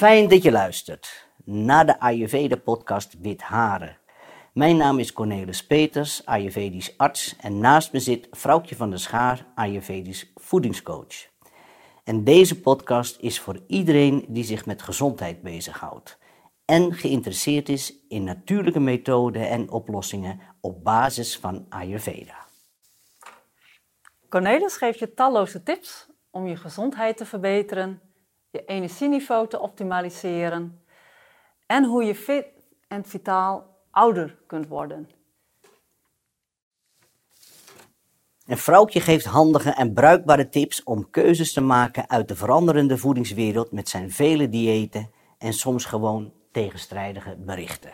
Fijn dat je luistert naar de Ayurveda-podcast Wit Haren. Mijn naam is Cornelis Peters, Ayurvedisch arts en naast me zit Vrouwtje van der Schaar, Ayurvedisch voedingscoach. En deze podcast is voor iedereen die zich met gezondheid bezighoudt en geïnteresseerd is in natuurlijke methoden en oplossingen op basis van Ayurveda. Cornelis geeft je talloze tips om je gezondheid te verbeteren, je energieniveau te optimaliseren en hoe je fit en vitaal ouder kunt worden. En Vrouwtje geeft handige en bruikbare tips om keuzes te maken uit de veranderende voedingswereld met zijn vele diëten en soms gewoon tegenstrijdige berichten.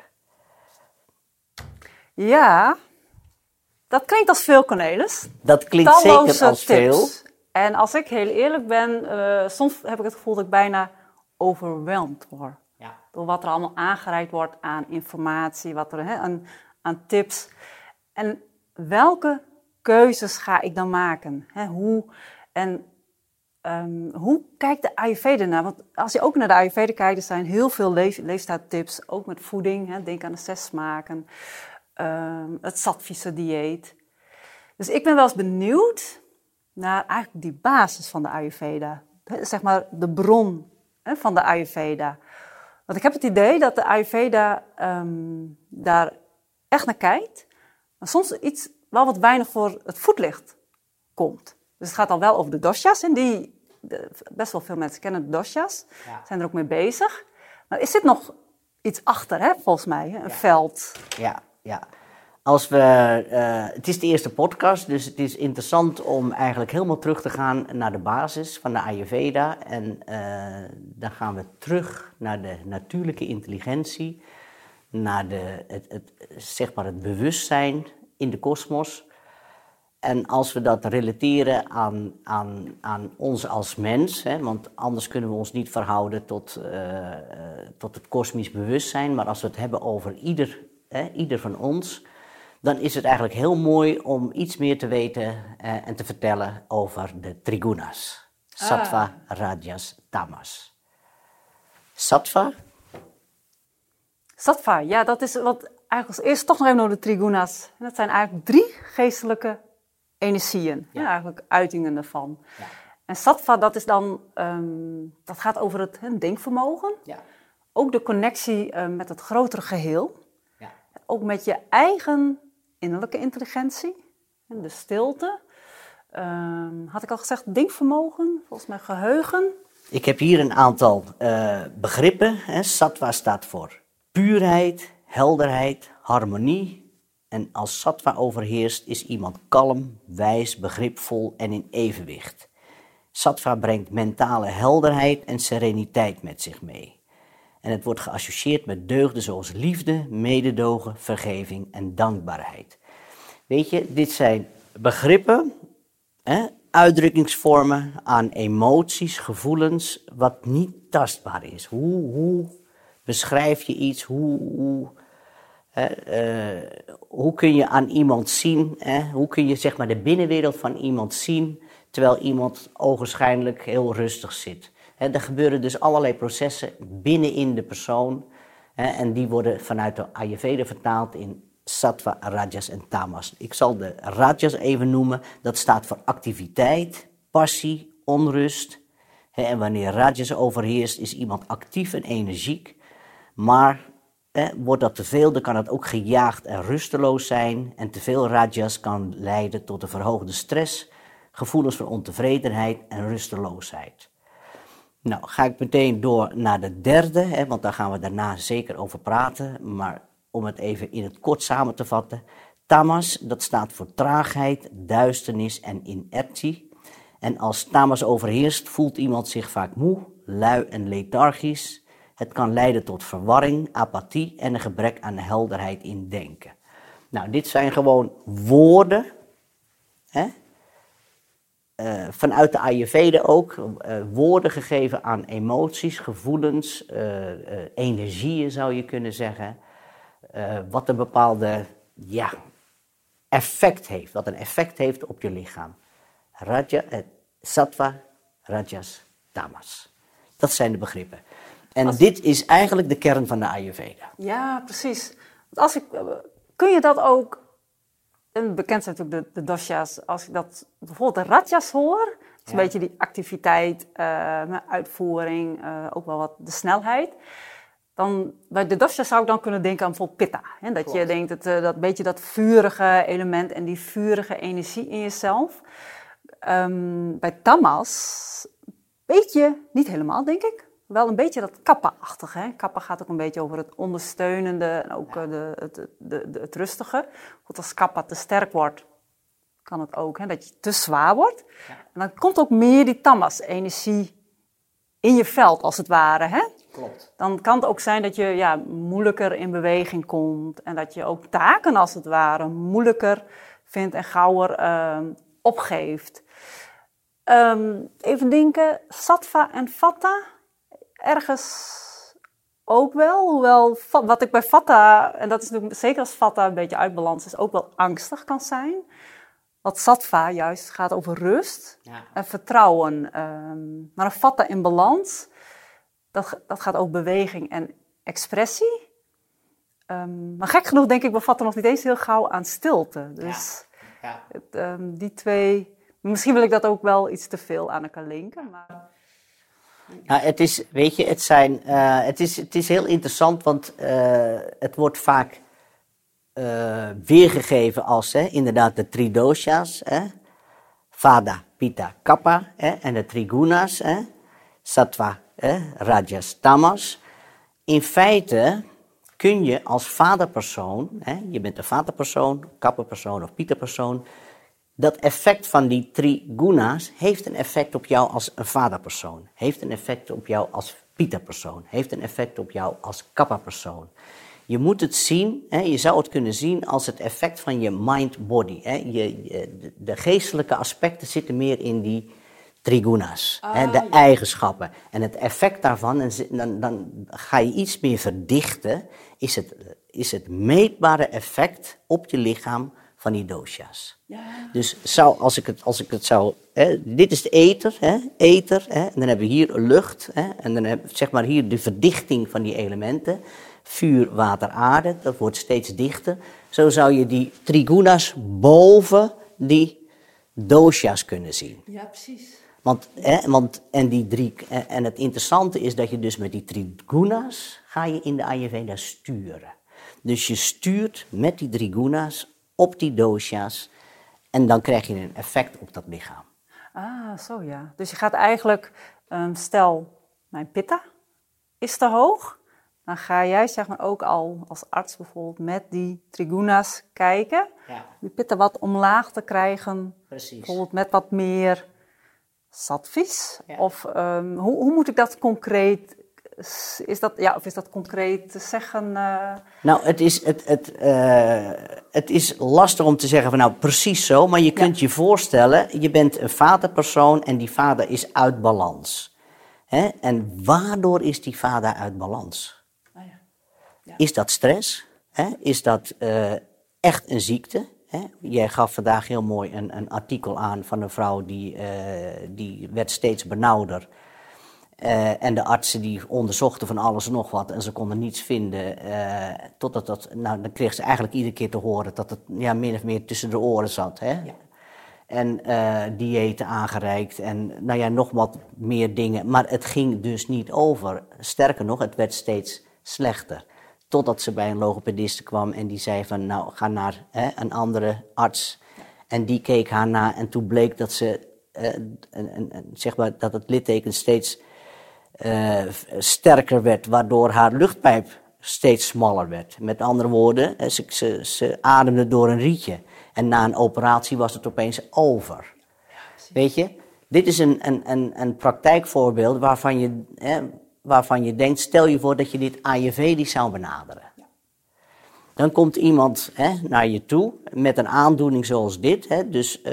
Ja, dat klinkt als veel, Cornelis. Dat klinkt Talloze zeker als tips. veel. En als ik heel eerlijk ben, eh, soms heb ik het gevoel dat ik bijna overweldigd word. Ja. Door wat er allemaal aangereikt wordt aan informatie, wat er, hè, aan, aan tips. En welke keuzes ga ik dan maken? Hè, hoe, en ehm, hoe kijkt de Ayurveda naar? Want als je ook naar de Ayurveda kijkt, er zijn heel veel leef, leefstijltips, ook met voeding. Hè, denk aan de zes smaken, ehm, het Sattvische dieet. Dus ik ben wel eens benieuwd naar eigenlijk die basis van de Ayurveda. Zeg maar de bron hè, van de Ayurveda. Want ik heb het idee dat de Ayurveda ehm, daar echt naar kijkt, maar soms iets wel wat weinig voor het voetlicht komt. Dus het gaat al wel over de doshas en die, de- best wel veel mensen kennen de doshas, Ja. zijn er ook mee bezig. Maar is dit nog iets achter, hè, volgens mij, hè, een veld? Ja, ja. Als we, eh, het is de eerste podcast, dus het is interessant om eigenlijk helemaal terug te gaan naar de basis van de Ayurveda. En eh, dan gaan we terug naar de natuurlijke intelligentie, naar de, het, het, zeg maar het bewustzijn in de kosmos. En als we dat relateren aan, aan, aan ons als mens, hè, want anders kunnen we ons niet verhouden tot, eh, tot het kosmisch bewustzijn, maar als we het hebben over ieder, hè, ieder van ons, dan is het eigenlijk heel mooi om iets meer te weten eh, en te vertellen over de trigunas. Sattva, rajas, tamas. Sattva, Sattva, ja, dat is wat eigenlijk als eerste toch nog even naar de trigunas. En dat zijn eigenlijk drie geestelijke energieën, ja. eigenlijk uitingen daarvan. Ja. En sattva, dat is dan, ehm, dat gaat over het denkvermogen. ja. Ook de connectie eh, met het grotere geheel. Ja. Ook met je eigen innerlijke intelligentie. En de stilte. Ehm, had ik al gezegd, denkvermogen, volgens mij geheugen. Ik heb hier een aantal eh, begrippen. Hè. Sattva staat voor puurheid, helderheid, harmonie. En als sattva overheerst, is iemand kalm, wijs, begripvol en in evenwicht. Sattva brengt mentale helderheid en sereniteit met zich mee. En het wordt geassocieerd met deugden zoals liefde, mededogen, vergeving en dankbaarheid. Weet je, dit zijn begrippen hè, uitdrukkingsvormen aan emoties, gevoelens, wat niet tastbaar is. Hoe, hoe beschrijf je iets? Hoe, hoe, eh, hoe kun je aan iemand zien? Hè? Hoe kun je zeg maar, de binnenwereld van iemand zien terwijl iemand ogenschijnlijk heel rustig zit? Hè, er gebeuren dus allerlei processen binnenin de persoon. En die worden vanuit de Ayurveda vertaald in Sattva, Rajas en Tamas. Ik zal de Rajas even noemen. Dat staat voor activiteit, passie, onrust. En wanneer Rajas overheerst, is iemand actief en energiek. Maar wordt dat te veel, dan kan het ook gejaagd en rusteloos zijn. En te veel Rajas kan leiden tot een verhoogde stress, gevoelens van ontevredenheid en rusteloosheid. Nou, ga ik meteen door naar de derde, hè, want daar gaan we daarna zeker over praten. Maar om het even in het kort samen te vatten. Tamas, dat staat voor traagheid, duisternis en inertie. En als tamas overheerst, voelt iemand zich vaak moe, lui en lethargisch. Het kan leiden tot verwarring, apathie en een gebrek aan helderheid in denken. Nou, dit zijn gewoon woorden hè, eh, vanuit de Ayurveda ook eh, woorden gegeven aan emoties, gevoelens, eh, energieën zou je kunnen zeggen. wat een bepaalde ja, effect heeft, wat een effect heeft op je lichaam. Raja, sattva, rajas, tamas. Dat zijn de begrippen. En dit is eigenlijk de kern van de Ayurveda. Ja, precies. Als ik, kun je dat ook... En bekend zijn natuurlijk de, de dosha's. Als ik dat bijvoorbeeld de rajas hoor... Is een beetje die activiteit, uh, uitvoering, uh, ook wel wat de snelheid. Dan, bij de dosha zou ik dan kunnen denken aan bijvoorbeeld pitta. Hè? Dat je denkt, dat, uh, dat beetje dat vurige element en die vurige energie in jezelf. Um, bij tamas, beetje, niet helemaal denk ik, wel een beetje dat kappa-achtige. Kappa gaat ook een beetje over het ondersteunende en ook ja. de, het, de, de, het rustige. Goed, als kappa te sterk wordt, kan het ook, hè, dat je te zwaar wordt. Ja. En dan komt ook meer die tamas-energie in je veld, als het ware. Hè? Klopt. Dan kan het ook zijn dat je ja, moeilijker in beweging komt. En dat je ook taken, als het ware, moeilijker vindt en gauwer uh, opgeeft. Um, even denken, sattva en vata, ergens ook wel. Hoewel wat ik bij vata, en dat is natuurlijk zeker als vata een beetje uit balans is, ook wel angstig kan zijn. Wat sattva juist gaat over rust ja. en vertrouwen. Um, maar een vata in balans, dat, dat gaat over beweging en expressie. Um, maar gek genoeg denk ik bij vata nog niet eens heel gauw aan stilte. Dus ja. Ja. Het, um, die twee, misschien wil ik dat ook wel iets te veel aan elkaar linken. Maar... Nou, het is, weet je, het, zijn, uh, het, is, het is heel interessant, want uh, het wordt vaak uh, weergegeven als hè, inderdaad de tridosha's. Hè, Vada, Pitta, Kappa hè, en de trigunas. Hè, Sattva, hè, Rajas, Tamas. In feite kun je als vaderpersoon, hè, je bent een vaderpersoon, kapperpersoon of pitta-persoon, dat effect van die trigunas heeft een effect op jou als een vaderpersoon, heeft een effect op jou als pitta-persoon, heeft een effect op jou als kappa-persoon. Je moet het zien, hè, je zou het kunnen zien als het effect van je mind-body. Je, de geestelijke aspecten zitten meer in die trigunas, ah, hè, de ja. eigenschappen. En het effect daarvan, en dan, dan ga je iets meer verdichten, is het, is het meetbare effect op je lichaam van die doshas. Ja. Dus zou, als, ik het, als ik het zou. Hè, dit is de ether, hè, ether hè, en dan hebben we hier lucht, hè, en dan heb zeg maar hier de verdichting van die elementen vuur, water, aarde. Dat wordt steeds dichter. Zo zou je die trigunas boven die doshas kunnen zien. Ja, precies. Want, hè, want, en, die drie, en het interessante is dat je dus met die trigunas ga je in de Ayurveda sturen. Dus je stuurt met die trigunas op die doshas en dan krijg je een effect op dat lichaam. Ah, zo ja. Dus je gaat eigenlijk, um, stel, mijn pitta is te hoog dan ga jij zeg maar ook al als arts bijvoorbeeld met die trigunas kijken. Ja. Die pitten wat omlaag te krijgen. Precies. Bijvoorbeeld met wat meer satvis. Ja. Of um, hoe, hoe, moet ik dat concreet... Is dat, ja, of is dat concreet te zeggen? Uh... Nou, het is, het, het, uh, het is lastig om te zeggen van nou precies zo. Maar je kunt ja. je voorstellen, je bent een vaderpersoon en die vader is uit balans. Hè? En waardoor is die vader uit balans? Is dat stress? Hè? Is dat uh, echt een ziekte? Hè? Jij gaf vandaag heel mooi een, een artikel aan van een vrouw die, die werd steeds benauwder. Uh, en de artsen die onderzochten van alles en nog wat en ze konden niets vinden. totdat dat, nou, dan kreeg ze eigenlijk iedere keer te horen dat het ja, min of meer tussen de oren zat. Hè? Ja. En diëten aangereikt en nou ja, nog wat meer dingen. Maar het ging dus niet over. Sterker nog, het werd steeds slechter. Totdat ze bij een logopediste kwam en die zei van, nou, ga naar hè, een andere arts. En die keek haar na en toen bleek dat ze, uh, een, een, zeg maar, dat het litteken steeds uh, sterker werd, waardoor haar luchtpijp steeds smaller werd. Met andere woorden, ze, ze, ze ademde door een rietje. En na een operatie was het opeens over. Weet je, dit is een, een, een, een praktijkvoorbeeld waarvan je, hè, waarvan je denkt, stel je voor dat je dit Ayurvedisch zou benaderen. Dan komt iemand hè, naar je toe met een aandoening zoals dit. Hè, dus uh,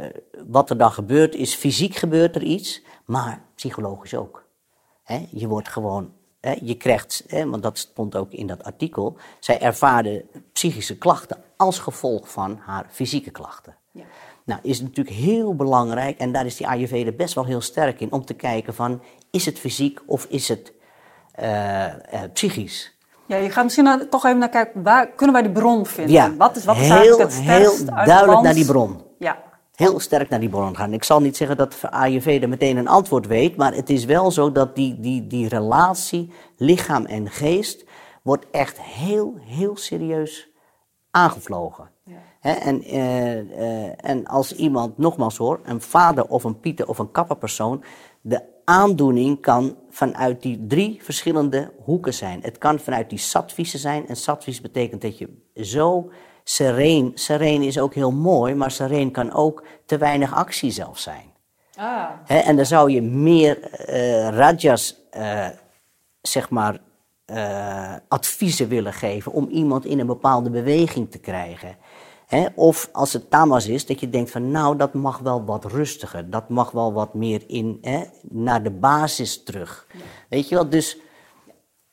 uh, wat er dan gebeurt is, fysiek gebeurt er iets, maar psychologisch ook. Hè, je wordt gewoon, hè, je krijgt, hè, want dat stond ook in dat artikel, zij ervaarde psychische klachten als gevolg van haar fysieke klachten. Ja. Nou, is natuurlijk heel belangrijk, en daar is die Ayurveda best wel heel sterk in, om te kijken van, is het fysiek of is het eh, eh, psychisch. Ja, je gaat misschien naar- toch even naar kijken, waar kunnen wij die bron vinden? Ja, wat is, wat is heel, eigenlijk het heel sterkst duidelijk naar die bron. Heel sterk naar die bron gaan. Ik zal niet zeggen dat Ayurveda meteen een antwoord weet, maar het is wel zo dat die, die, die relatie lichaam en geest wordt echt heel, heel serieus aangevlogen. En, eh, eh, en als iemand, nogmaals hoor, een vader of een pieter of een kapperpersoon, de aandoening kan vanuit die drie verschillende hoeken zijn. Het kan vanuit die sattvisen zijn. En sattvies betekent dat je zo sereen, sereen is ook heel mooi, maar sereen kan ook te weinig actie zelf zijn. ah. En dan zou je meer eh, rajas, eh, zeg maar, eh, adviezen willen geven om iemand in een bepaalde beweging te krijgen. Of als het tamas is, dat je denkt van nou, dat mag wel wat rustiger. Dat mag wel wat meer in, naar de basis terug. Weet je wel, dus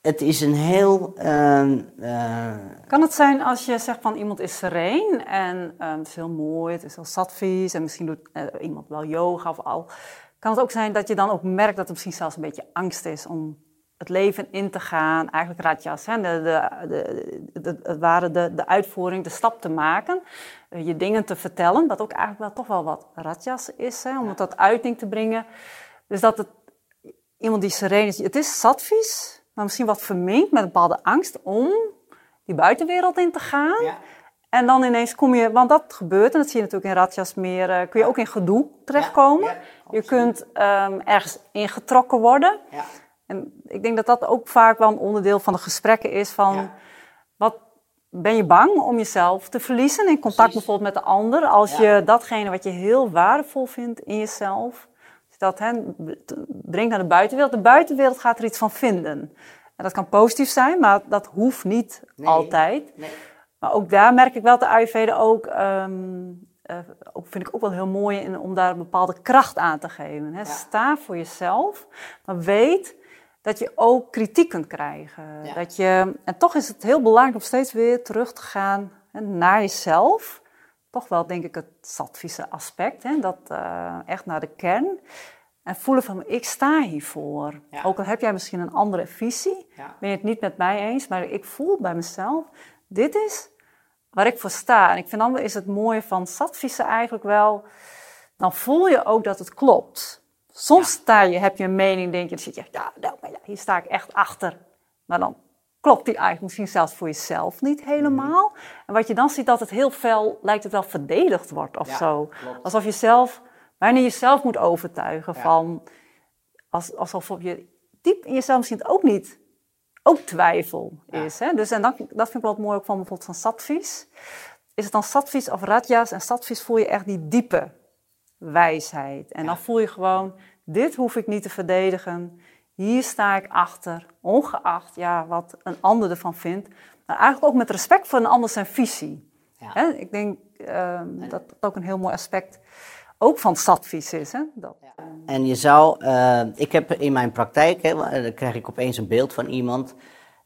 het is een heel... ehm, eh, Kan het zijn als je zegt van iemand is sereen en ehm, het is heel mooi, het is heel satvies en misschien doet eh, iemand wel yoga of al. Kan het ook zijn dat je dan ook merkt dat er misschien zelfs een beetje angst is om het leven in te gaan, eigenlijk rajas, hè, de, de, de, het ware de, de uitvoering, de stap te maken, eh, je dingen te vertellen, wat ook eigenlijk wel toch wel wat rajas is, hè, om het tot uiting te brengen. Dus dat het iemand die sereen is, het is satvies, maar misschien wat vermengd met een bepaalde angst om die buitenwereld in te gaan. Ja. En dan ineens kom je, want dat gebeurt, en dat zie je natuurlijk in Ratjas meer, eh, kun je ook in gedoe terechtkomen. Ja, ja, je kunt ehm, ergens ingetrokken worden. ja. En ik denk dat dat ook vaak wel een onderdeel van de gesprekken is van, wat ben je bang om jezelf te verliezen in contact Precies. bijvoorbeeld met de ander, als je datgene wat je heel waardevol vindt in jezelf, dat brengt naar de buitenwereld. De buitenwereld gaat er iets van vinden. En dat kan positief zijn, maar dat hoeft niet Nee. altijd. Nee. Maar ook daar merk ik wel dat de Ayurveda ook, ehm, eh, ook vind ik ook wel heel mooi in, om daar een bepaalde kracht aan te geven. Hè. Sta voor jezelf, maar weet dat je ook kritiek kunt krijgen. Ja. Dat je, en toch is het heel belangrijk om steeds weer terug te gaan hè, naar jezelf. Toch wel, denk ik, het satvische aspect. Hè, dat eh, echt naar de kern. En voelen van, ik sta hiervoor. Ja. Ook al heb jij misschien een andere visie, Ja. ben je het niet met mij eens, maar ik voel bij mezelf, dit is waar ik voor sta. En ik vind dan is het mooie van satvisen eigenlijk wel, dan voel je ook dat het klopt. Soms sta je, heb je een mening, denk je, dan zit je, ja, nou, maar ja, hier sta ik echt achter. Maar dan klopt die eigenlijk misschien zelfs voor jezelf niet helemaal. En wat je dan ziet, dat het heel fel, lijkt het wel verdedigd wordt of Ja, zo. klopt. Alsof je zelf, bijna jezelf moet overtuigen Ja. van, als, alsof je diep in jezelf misschien ook niet, ook twijfel Ja. is. Hè? Dus en dat, dat vind ik wel mooi ook van bijvoorbeeld van satvis. Is het dan satvis of rajas? En satvis voel je echt die diepe wijsheid. En dan voel je gewoon, dit hoef ik niet te verdedigen. Hier sta ik achter, ongeacht ja, wat een ander ervan vindt. Maar eigenlijk ook met respect voor een ander zijn visie. Ja. Hè? Ik denk ehm, dat dat ook een heel mooi aspect ook van satvis is. Hè? Dat, En je zou, eh, ik heb in mijn praktijk, hè, wa- dan krijg ik opeens een beeld van iemand,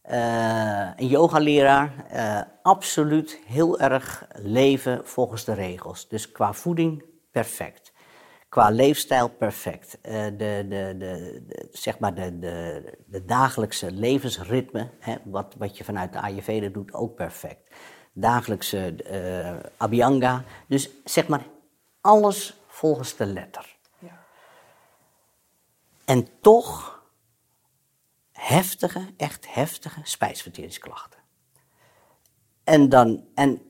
eh, een yogaleraar, eh absoluut heel erg leven volgens de regels. Dus qua voeding perfect, qua leefstijl perfect, Eh, de, de, de, de- zeg maar de, de, de dagelijkse levensritme, hè, wat, wat je vanuit de Ayurveda doet, ook perfect. Dagelijkse abhyanga, dus zeg maar alles volgens de letter. En toch heftige, echt heftige spijsverteringsklachten. En, dan, en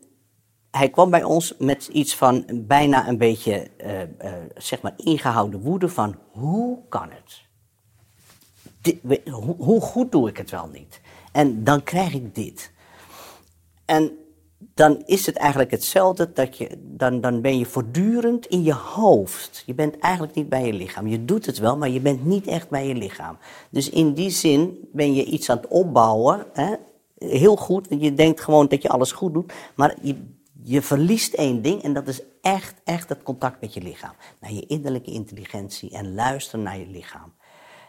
hij kwam bij ons met iets van bijna een beetje, eh, eh, zeg maar, ingehouden woede van hoe kan het? Hoe, hoe goed doe ik het wel niet? En dan krijg ik dit. En dan is het eigenlijk hetzelfde, dat je, dan, dan ben je voortdurend in je hoofd. Je bent eigenlijk niet bij je lichaam. Je doet het wel, maar je bent niet echt bij je lichaam. Dus in die zin ben je iets aan het opbouwen. Hè? Heel goed, want je denkt gewoon dat je alles goed doet. Maar je, je verliest één ding en dat is echt, echt het contact met je lichaam. Naar je innerlijke intelligentie en luisteren naar je lichaam.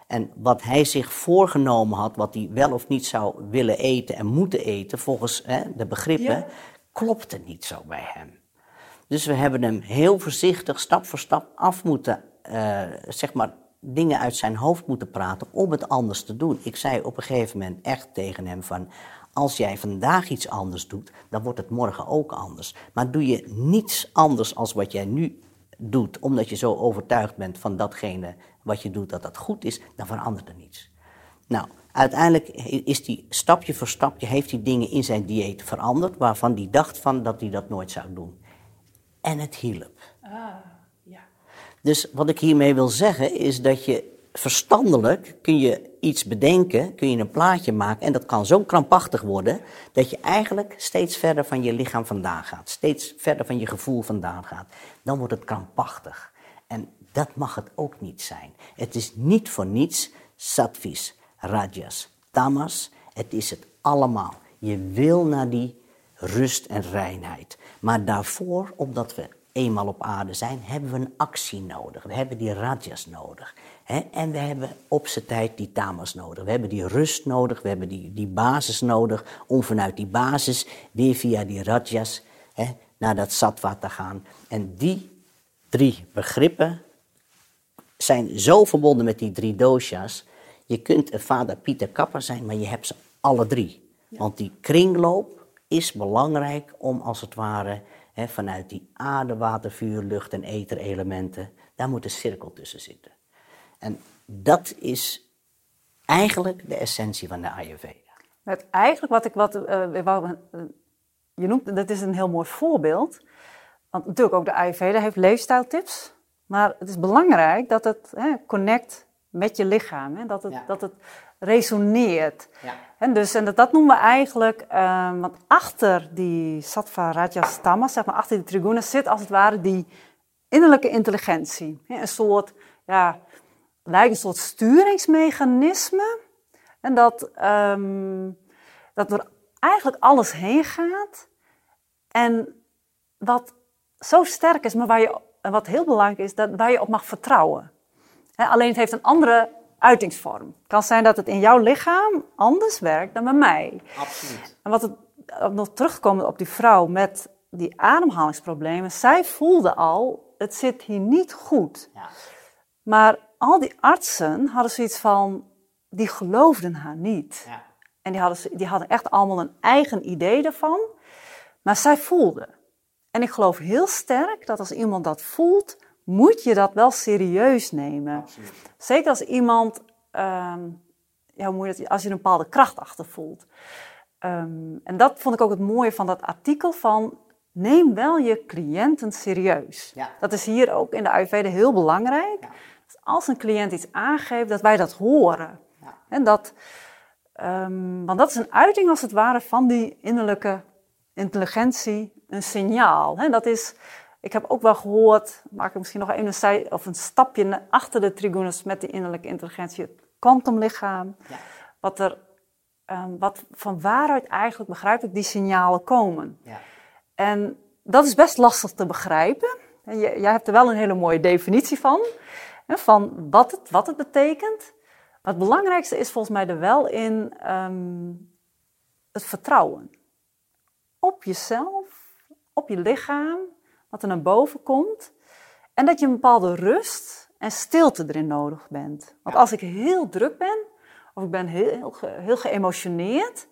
En wat hij zich voorgenomen had, wat hij wel of niet zou willen eten en moeten eten, volgens hè, de begrippen, Ja. klopte niet zo bij hem. Dus we hebben hem heel voorzichtig, stap voor stap af moeten, eh, zeg maar, dingen uit zijn hoofd moeten praten om het anders te doen. Ik zei op een gegeven moment echt tegen hem van, als jij vandaag iets anders doet, dan wordt het morgen ook anders. Maar doe je niets anders als wat jij nu doet, omdat je zo overtuigd bent van datgene wat je doet, dat dat goed is, dan verandert er niets. Nou, uiteindelijk is die stapje voor stapje, heeft hij dingen in zijn dieet veranderd, waarvan hij dacht van dat hij dat nooit zou doen. En het hielp. Ah, ja. Dus wat ik hiermee wil zeggen is dat je verstandelijk kun je iets bedenken, kun je een plaatje maken en dat kan zo krampachtig worden dat je eigenlijk steeds verder van je lichaam vandaan gaat, steeds verder van je gevoel vandaan gaat. Dan wordt het krampachtig. En dat mag het ook niet zijn. Het is niet voor niets sattvis, rajas, tamas. Het is het allemaal. Je wil naar die rust en reinheid. Maar daarvoor, omdat we eenmaal op aarde zijn, hebben we een actie nodig. We hebben die rajas nodig. En we hebben op zijn tijd die tamas nodig. We hebben die rust nodig, we hebben die, die basis nodig om vanuit die basis weer via die rajas naar dat sattva te gaan. En die drie begrippen zijn zo verbonden met die drie doshas. Je kunt een vader Pieter Kapper zijn, maar je hebt ze alle drie. Want die kringloop is belangrijk om als het ware vanuit die aarde, water, vuur, lucht en etherelementen, daar moet een cirkel tussen zitten. En dat is eigenlijk de essentie van de Ayurveda. Met eigenlijk wat ik wat, uh, je noemt, dat is een heel mooi voorbeeld. Want natuurlijk ook de Ayurveda heeft leefstijltips. Maar het is belangrijk dat het hè, connect met je lichaam. Hè, dat, het, dat het resoneert. Ja. En, dus, en dat, dat noemen we eigenlijk, uh, want achter die sattva, rajas, tamas, zeg maar achter die trigunas, zit als het ware die innerlijke intelligentie. Hè, een soort, ja, lijkt een soort sturingsmechanisme. En dat, um, dat door eigenlijk alles heen gaat. En wat zo sterk is, maar waar je, wat heel belangrijk is, dat, waar je op mag vertrouwen. alleen het heeft een andere uitingsvorm. Het kan zijn dat het in jouw lichaam anders werkt dan bij mij. Absoluut. En wat het, nog terugkomt op die vrouw met die ademhalingsproblemen. Zij voelde al, het zit hier niet goed. Ja. Maar al die artsen hadden zoiets van, die geloofden haar niet. Ja. En die hadden, die hadden echt allemaal een eigen idee ervan. Maar zij voelde. En ik geloof heel sterk dat als iemand dat voelt, moet je dat wel serieus nemen. Absoluut. Zeker als iemand, ja, hoe moet je dat, als je een bepaalde kracht achter voelt. Ehm, en dat vond ik ook het mooie van dat artikel van neem wel je cliënten serieus. Ja. Dat is hier ook in de Ayurveda heel belangrijk. Ja. Als een cliënt iets aangeeft, dat wij dat horen. Ja. En dat, um, want dat is een uiting als het ware van die innerlijke intelligentie, een signaal. Dat is, ik heb ook wel gehoord, maak ik misschien nog even een, of een stapje achter de trigunas met die innerlijke intelligentie, het kwantumlichaam. Ja. Wat er, um, wat van waaruit eigenlijk begrijp ik die signalen komen. Ja. En dat is best lastig te begrijpen. En jij hebt er wel een hele mooie definitie van, van wat het, wat het betekent. Maar het belangrijkste is volgens mij er wel in um, het vertrouwen. Op jezelf, op je lichaam, wat er naar boven komt. En dat je een bepaalde rust en stilte erin nodig bent. Want als ik heel druk ben, of ik ben heel, heel, geëmotioneerd,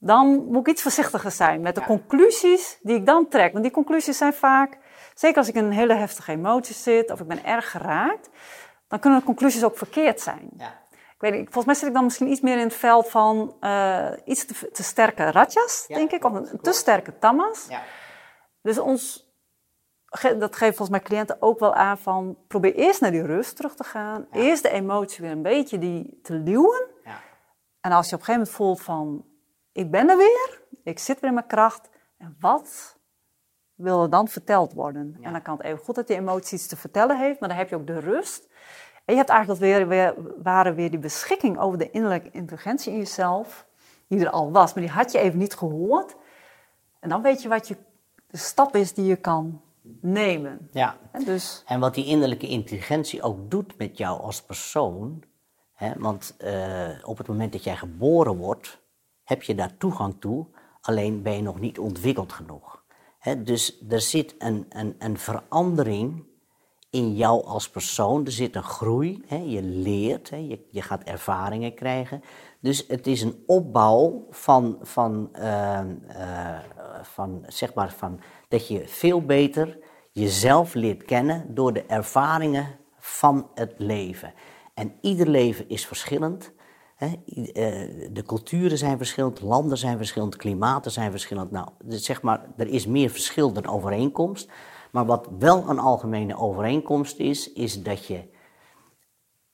dan moet ik iets voorzichtiger zijn met de conclusies die ik dan trek. Want die conclusies zijn vaak, zeker als ik in een hele heftige emotie zit of ik ben erg geraakt, dan kunnen de conclusies ook verkeerd zijn. Ja. Ik weet niet, volgens mij zit ik dan misschien iets meer in het veld van uh, iets te, te, sterke rajas, denk ik, of een, te sterke tamas. Dus ons dat geeft volgens mij cliënten ook wel aan van probeer eerst naar die rust terug te gaan. Eerst de emotie weer een beetje die te luwen. En als je op een gegeven moment voelt van ik ben er weer, ik zit weer in mijn kracht. En wat wil er dan verteld worden? En dan kan het even goed dat die emotie iets te vertellen heeft, maar dan heb je ook de rust. En je hebt eigenlijk weer, weer, waren weer die beschikking over de innerlijke intelligentie in jezelf, die er al was, maar die had je even niet gehoord. En dan weet je wat je, de stap is die je kan nemen. Ja. En, dus... en wat die innerlijke intelligentie ook doet met jou als persoon. Hè, want uh, op het moment dat jij geboren wordt, heb je daar toegang toe, alleen ben je nog niet ontwikkeld genoeg. Dus er zit een, een, een verandering in jou als persoon. Er zit een groei. Je leert, hè? Je, je gaat ervaringen krijgen. Dus het is een opbouw van, van, uh, uh, van, zeg maar, van dat je veel beter jezelf leert kennen door de ervaringen van het leven. En ieder leven is verschillend. Hè? De culturen zijn verschillend, landen zijn verschillend, klimaten zijn verschillend. Nou, zeg maar, er is meer verschil dan overeenkomst. Maar wat wel een algemene overeenkomst is, is dat, je,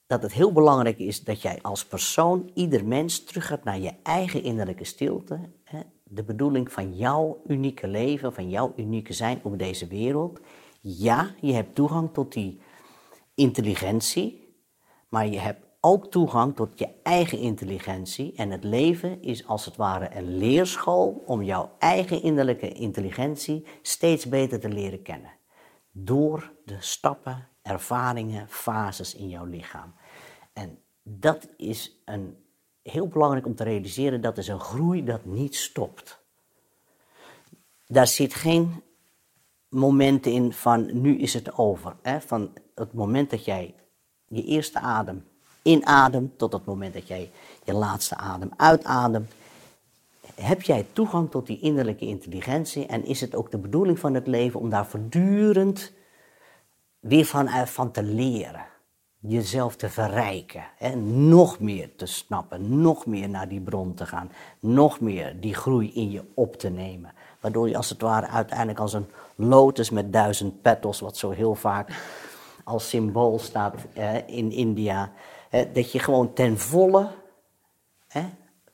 dat het heel belangrijk is dat jij als persoon, ieder mens, teruggaat naar je eigen innerlijke stilte. Hè? De bedoeling van jouw unieke leven, van jouw unieke zijn op deze wereld. Ja, je hebt toegang tot die intelligentie, maar je hebt ook toegang tot je eigen intelligentie. En het leven is als het ware een leerschool om jouw eigen innerlijke intelligentie steeds beter te leren kennen. Door de stappen, ervaringen, fases in jouw lichaam. En dat is een, heel belangrijk om te realiseren, dat is een groei dat niet stopt. Daar zit geen moment in van nu is het over. Hè? Van het moment dat jij je eerste adem inademt tot het moment dat jij je laatste adem uitademt, heb jij toegang tot die innerlijke intelligentie en is het ook de bedoeling van het leven om daar voortdurend weer van, eh, van te leren. Jezelf te verrijken, hè? nog meer te snappen, nog meer naar die bron te gaan, nog meer die groei in je op te nemen. Waardoor je als het ware uiteindelijk als een lotus met duizend petals, wat zo heel vaak als symbool staat in India, dat je gewoon ten volle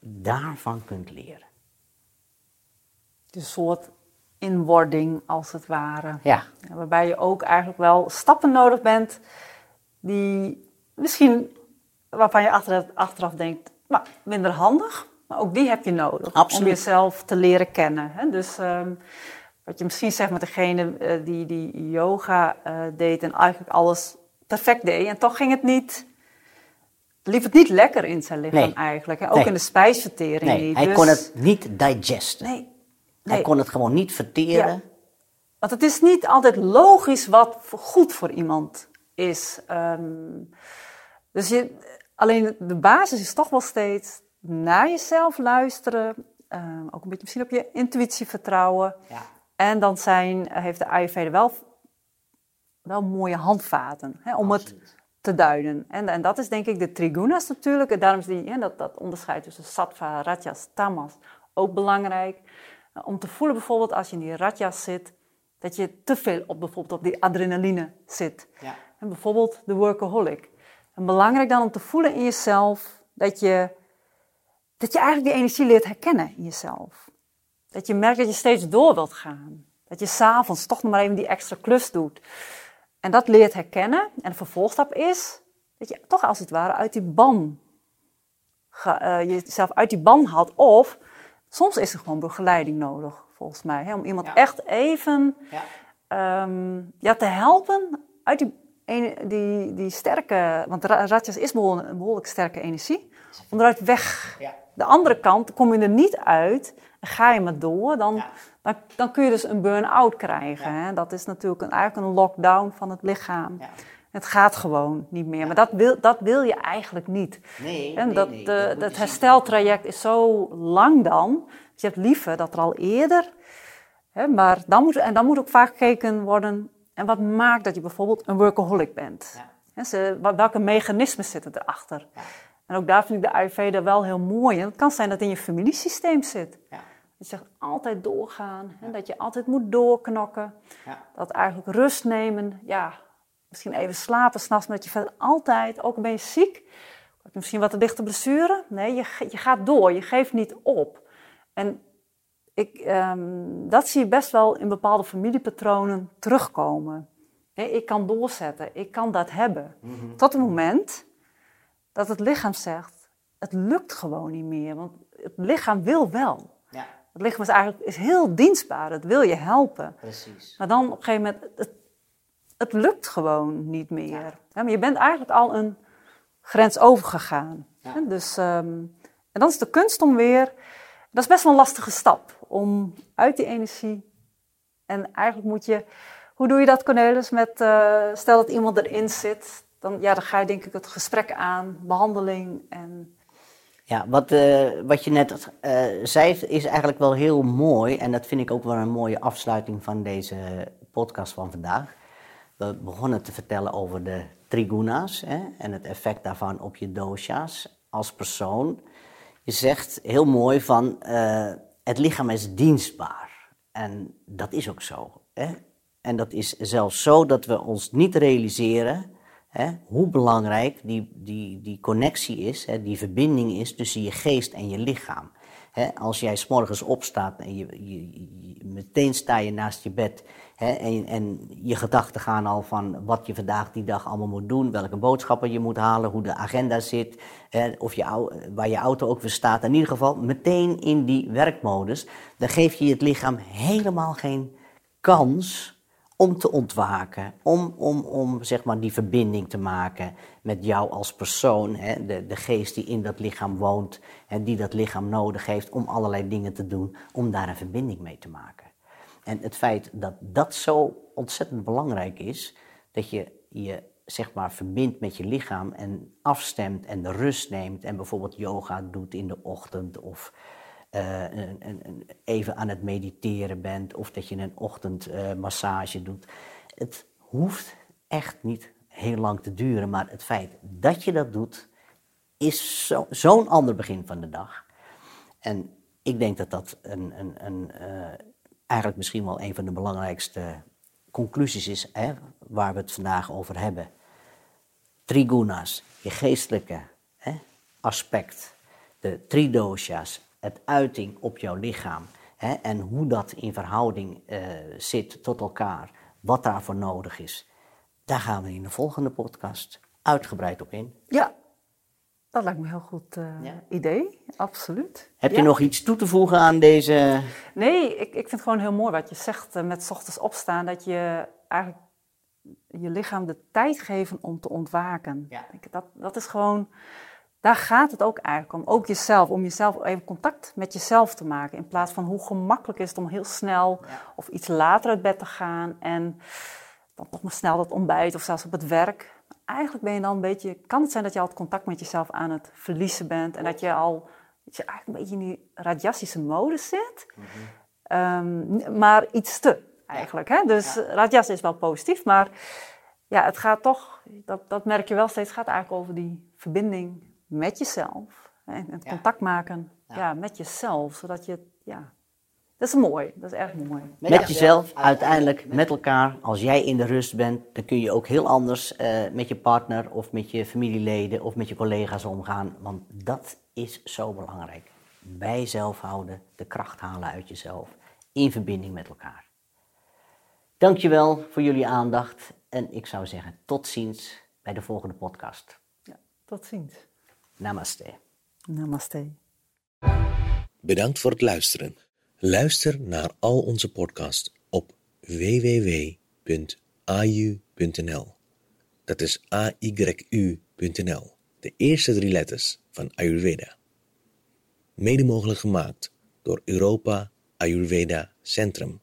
daarvan kunt leren. een soort inwording als het ware. Ja. Waarbij je ook eigenlijk wel stappen nodig bent die misschien waarvan je achteraf, achteraf denkt, nou, minder handig, maar ook die heb je nodig Absoluut. om jezelf te leren kennen. Hè? Dus um, wat je misschien zegt met degene uh, die, die yoga uh, deed en eigenlijk alles perfect deed en toch ging het niet liep het niet lekker in zijn lichaam Nee. eigenlijk. Hè? Ook Nee. in de spijsvertering Nee, niet. hij Dus- kon het niet digesten. Nee. Hij kon het gewoon niet verteren. Ja. Want het is niet altijd logisch wat goed voor iemand is. Ehm, dus je, alleen de basis is toch wel steeds naar jezelf luisteren. ehm, ook een beetje misschien op je intuïtie vertrouwen. Ja. En dan zijn, heeft de Ayurveda wel, wel mooie handvaten hè, om het. Te duiden. En, en dat is denk ik de trigunas natuurlijk. En daarom is die, hè, dat, dat onderscheid tussen sattva, rajas, tamas ook belangrijk. Uh, Om te voelen bijvoorbeeld als je in die rajas zit, dat je te veel op bijvoorbeeld op die adrenaline zit. Ja. En bijvoorbeeld de workaholic. En belangrijk dan om te voelen in jezelf dat je, dat je eigenlijk die energie leert herkennen in jezelf. Dat je merkt dat je steeds door wilt gaan. Dat je s'avonds toch nog maar even die extra klus doet. En dat leert herkennen. En de vervolgstap is dat je toch als het ware uit die ban, eh, jezelf uit die ban haalt. Of soms is er gewoon begeleiding nodig, volgens mij. Hè, om iemand Ja. echt even Ja. ehm, ja, te helpen uit die, ene- die, die sterke... Want ra- rajas is behoorlijk, een behoorlijk sterke energie. Om eruit weg Ja. de andere kant, kom je er niet uit ga je maar door, dan, Ja. dan, dan kun je dus een burn-out krijgen. Ja. Hè? Dat is natuurlijk een, eigenlijk een lockdown van het lichaam. Ja. Het gaat gewoon niet meer. Maar dat wil, dat wil je eigenlijk niet. Nee, En nee, dat, nee, dat het zien. hersteltraject is zo lang dan. Dus je hebt liever dat er al eerder. Hè, maar dan moet, en dan moet ook vaak gekeken worden. En wat maakt dat je bijvoorbeeld een workaholic bent? Hè, ze- welke mechanismen zitten erachter? En ook daar vind ik de Ayurveda wel heel mooi. En het kan zijn dat het in je familiesysteem zit. Ja. Je zegt altijd doorgaan. Hè, dat je altijd moet doorknokken. Ja. Dat eigenlijk rust nemen. Ja, misschien even slapen s'nachts. Maar dat je verder altijd, ook al ben je ziek. Heb je misschien wat een lichte blessure? Nee, je, je gaat door. Je geeft niet op. En ik, ehm, dat zie je best wel in bepaalde familiepatronen terugkomen. Ik kan doorzetten. Ik kan dat hebben. Mhm. Tot het moment dat het lichaam zegt, het lukt gewoon niet meer. Want het lichaam wil wel. Ja, Het lichaam is eigenlijk is heel dienstbaar. Het wil je helpen. precies. Maar dan op een gegeven moment, het, het lukt gewoon niet meer. Ja. Ja, maar je bent eigenlijk al een grens overgegaan. Ja. Dus, ehm, en dan is de kunst om weer, dat is best wel een lastige stap, om uit die energie, en eigenlijk moet je, hoe Hoe doe je dat, Cornelis? Met, uh, stel dat iemand erin zit, dan, ja, dan ga je denk ik het gesprek aan, behandeling en... Ja, wat, uh, wat je net uh, zei is eigenlijk wel heel mooi. En dat vind ik ook wel een mooie afsluiting van deze podcast van vandaag. We begonnen te vertellen over de triguna's hè, en het effect daarvan op je dosha's als persoon. Je zegt heel mooi van uh, het lichaam is dienstbaar. En dat is ook zo. Hè? En dat is zelfs zo dat we ons niet realiseren hè, hoe belangrijk die, die, die connectie is, hè, die verbinding is tussen je geest en je lichaam. als jij s'morgens opstaat en je, je, meteen sta je naast je bed en, en, je gedachten gaan al van wat je vandaag die dag allemaal moet doen, welke boodschappen je moet halen, hoe de agenda zit, of je, waar je auto ook weer staat. In ieder geval meteen in die werkmodus. Dan geef je het lichaam helemaal geen kans om te ontwaken, om, om, om zeg maar die verbinding te maken met jou als persoon, hè, de, de geest die in dat lichaam woont en die dat lichaam nodig heeft om allerlei dingen te doen, om daar een verbinding mee te maken. En het feit dat dat zo ontzettend belangrijk is, dat je je zeg maar verbindt met je lichaam en afstemt en de rust neemt en bijvoorbeeld yoga doet in de ochtend of een, even aan het mediteren bent of dat je een ochtendmassage uh, doet. Het hoeft echt niet heel lang te duren, maar het feit dat je dat doet is zo'n zo ander begin van de dag. En ik denk dat dat een, een, een uh, eigenlijk misschien wel een van de belangrijkste conclusies is hè, waar we het vandaag over hebben. Trigunas, je geestelijke hè, aspect, de tridosha's, het uiting op jouw lichaam hè, en hoe dat in verhouding uh, zit tot elkaar, wat daarvoor nodig is. Daar gaan we in de volgende podcast uitgebreid op in. Ja, dat lijkt me een heel goed uh, idee, absoluut. Heb ja. je nog iets toe te voegen aan deze? Nee, ik, ik vind het gewoon heel mooi wat je zegt uh, met 's ochtends opstaan. Dat je eigenlijk je lichaam de tijd geven om te ontwaken. Ja. Dat, dat is gewoon, daar gaat het ook eigenlijk om. Ook jezelf, om jezelf even contact met jezelf te maken. In plaats van hoe gemakkelijk is het om heel snel Ja. of iets later uit bed te gaan. En dan nog maar snel dat ontbijt of zelfs op het werk. Eigenlijk ben je dan een beetje, kan het zijn dat je al het contact met jezelf aan het verliezen bent. En dat je al dat je eigenlijk een beetje in die radiastische modus zit. Ehm, maar iets te, eigenlijk. Hè? Dus Ja. radias is wel positief, maar ja, het gaat toch, dat, dat merk je wel steeds, gaat eigenlijk over die verbinding met jezelf. En het Ja. contact maken Ja. ja. met jezelf, zodat je, ja, dat is mooi, dat is erg mooi. Met jezelf, uiteindelijk met elkaar. Als jij in de rust bent, dan kun je ook heel anders eh, met je partner of met je familieleden of met je collega's omgaan. Want dat is zo belangrijk. Bij jezelf houden, de kracht halen uit jezelf, in verbinding met elkaar. Dankjewel voor jullie aandacht en ik zou zeggen tot ziens bij de volgende podcast. Ja, tot ziens. Namaste. Namaste. Bedankt voor het luisteren. Luister naar al onze podcasts op www.aju.nl. Dat is A-Y-U.nl. De eerste drie letters van Ayurveda. Mede mogelijk gemaakt door Europa Ayurveda Centrum